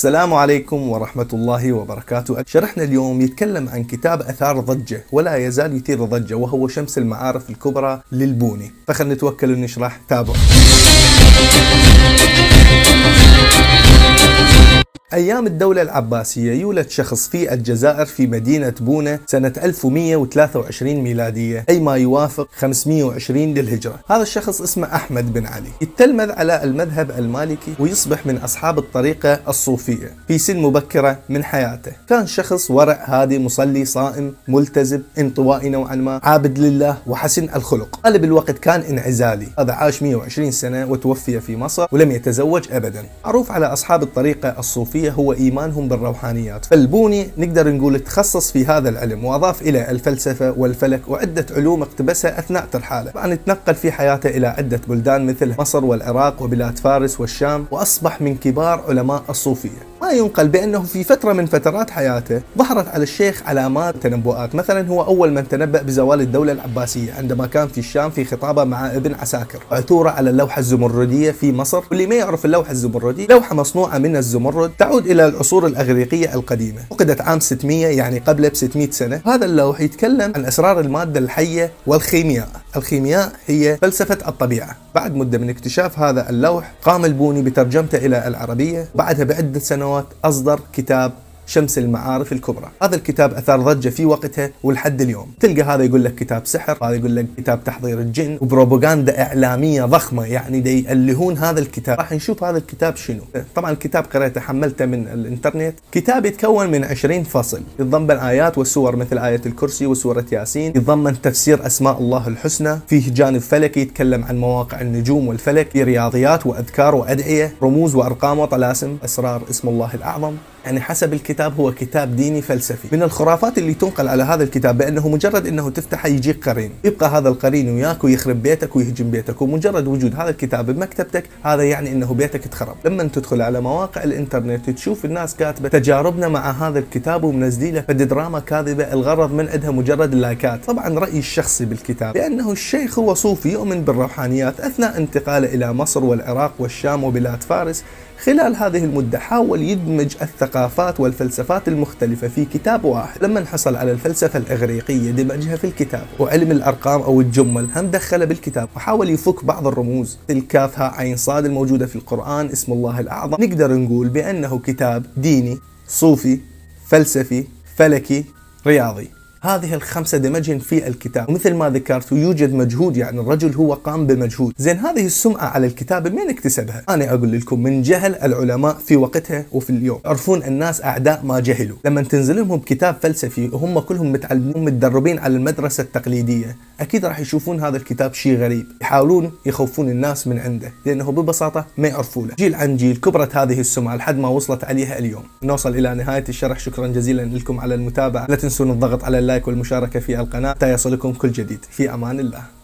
السلام عليكم ورحمة الله وبركاته. شرحنا اليوم يتكلم عن كتاب أثار ضجة ولا يزال يثير ضجة وهو شمس المعارف الكبرى للبوني. فخلنا نتوكل ونشرح. تابعوا. أيام الدولة العباسية يولد شخص في الجزائر في مدينة بونة سنة 1123 ميلادية أي ما يوافق 520 للهجرة. هذا الشخص اسمه أحمد بن علي. يتلمذ على المذهب المالكي ويصبح من أصحاب الطريقة الصوفية في سن مبكرة من حياته. كان شخص ورع هادي مصلي صائم ملتزم انطوائي نوعا ما عابد لله وحسن الخلق. غالب الوقت كان انعزالي. هذا عاش 120 سنة وتوفي في مصر ولم يتزوج أبدا. معروف على أصحاب الطريقة الصوفية الصوفية هو إيمانهم بالروحانيات. فالبوني نقدر نقول تخصص في هذا العلم وأضاف إلى الفلسفة والفلك وعدة علوم اقتبسها أثناء ترحاله. طبعا تنقل في حياته إلى عدة بلدان مثل مصر والعراق وبلاد فارس والشام وأصبح من كبار علماء الصوفية. ينقل بأنه في فترة من فترات حياته ظهرت على الشيخ علامات تنبؤات مثلا هو أول من تنبأ بزوال الدولة العباسية. عندما كان في الشام في خطابة مع ابن عساكر. عثورة على اللوحة الزمردية في مصر. واللي ما يعرف اللوحة الزمردية لوحة مصنوعة من الزمرد تعود إلى العصور الأغريقية القديمة. فقدت عام 600 يعني قبل ب 600 سنة. هذا اللوح يتكلم عن أسرار المادة الحية والخيمياء. الخيمياء هي فلسفة الطبيعة. بعد مدة من اكتشاف هذا اللوح قام البوني بترجمته إلى العربية. بعدها بعدة سنوات أصدر كتاب شمس المعارف الكبرى. هذا الكتاب أثار ضجة في وقتها ولحد اليوم. تلقى هذا يقول لك كتاب سحر هذا يقول لك كتاب تحضير الجن وبروباغندا إعلامية ضخمة يعني دي يألهون هذا الكتاب. راح نشوف هذا الكتاب شنو. طبعا الكتاب قريته حملته من الإنترنت. كتاب يتكون من 20 فصل. يتضمن آيات وسور مثل آية الكرسي وسورة ياسين. يتضمن تفسير أسماء الله الحسنى. فيه جانب فلكي يتكلم عن مواقع النجوم والفلك في رياضيات وأذكار وأدعية رموز وأرقام وطلاسم أسرار اسم الله الأعظم. يعني حسب الكتاب هو كتاب ديني فلسفي. من الخرافات اللي تنقل على هذا الكتاب بأنه مجرد أنه تفتحه يجيك قرين. يبقى هذا القرين وياك ويخرب بيتك ويهجم بيتك ومجرد وجود هذا الكتاب بمكتبتك هذا يعني أنه بيتك تخرب لما تدخل على مواقع الإنترنت تشوف الناس كاتبة تجاربنا مع هذا الكتاب ومنزلينه دراما كاذبة الغرض من عندها مجرد اللايكات. طبعا رأيي الشخصي بالكتاب لأنه الشيخ هو صوفي يؤمن بالروحانيات أثناء انتقاله إلى مصر والعراق والشام وبلاد فارس خلال هذه المدة حاول يدمج الثقافات والفلسفات المختلفة في كتاب واحد. لما حصل على الفلسفة الإغريقية دمجها في الكتاب وعلم الأرقام أو الجمل هم دخله بالكتاب وحاول يفك بعض الرموز. الكاف ها عين صاد الموجودة في القرآن اسم الله الأعظم. نقدر نقول بأنه كتاب ديني صوفي فلسفي فلكي رياضي. هذه الخمسة دمجهن في الكتاب. ومثل ما ذكرت يوجد مجهود يعني الرجل هو قام بمجهود. زين هذه السمعة على الكتاب من اكتسبها؟ أنا أقول لكم من جهل العلماء في وقتها وفي اليوم. يعرفون الناس أعداء ما جهلوا. لما تنزل لهم كتاب فلسفي وهم كلهم متعلمين متدربين على المدرسة التقليدية. أكيد راح يشوفون هذا الكتاب شيء غريب. يحاولون يخوفون الناس من عنده لأنه ببساطة ما يعرفونه. جيل عن جيل كبرت هذه السمعة لحد ما وصلت عليها اليوم. نوصل إلى نهاية الشرح. شكرا جزيلا لكم على المتابعة. لا تنسون الضغط على اللايك والمشاركة في القناة. حتى يصلكم كل جديد. في أمان الله.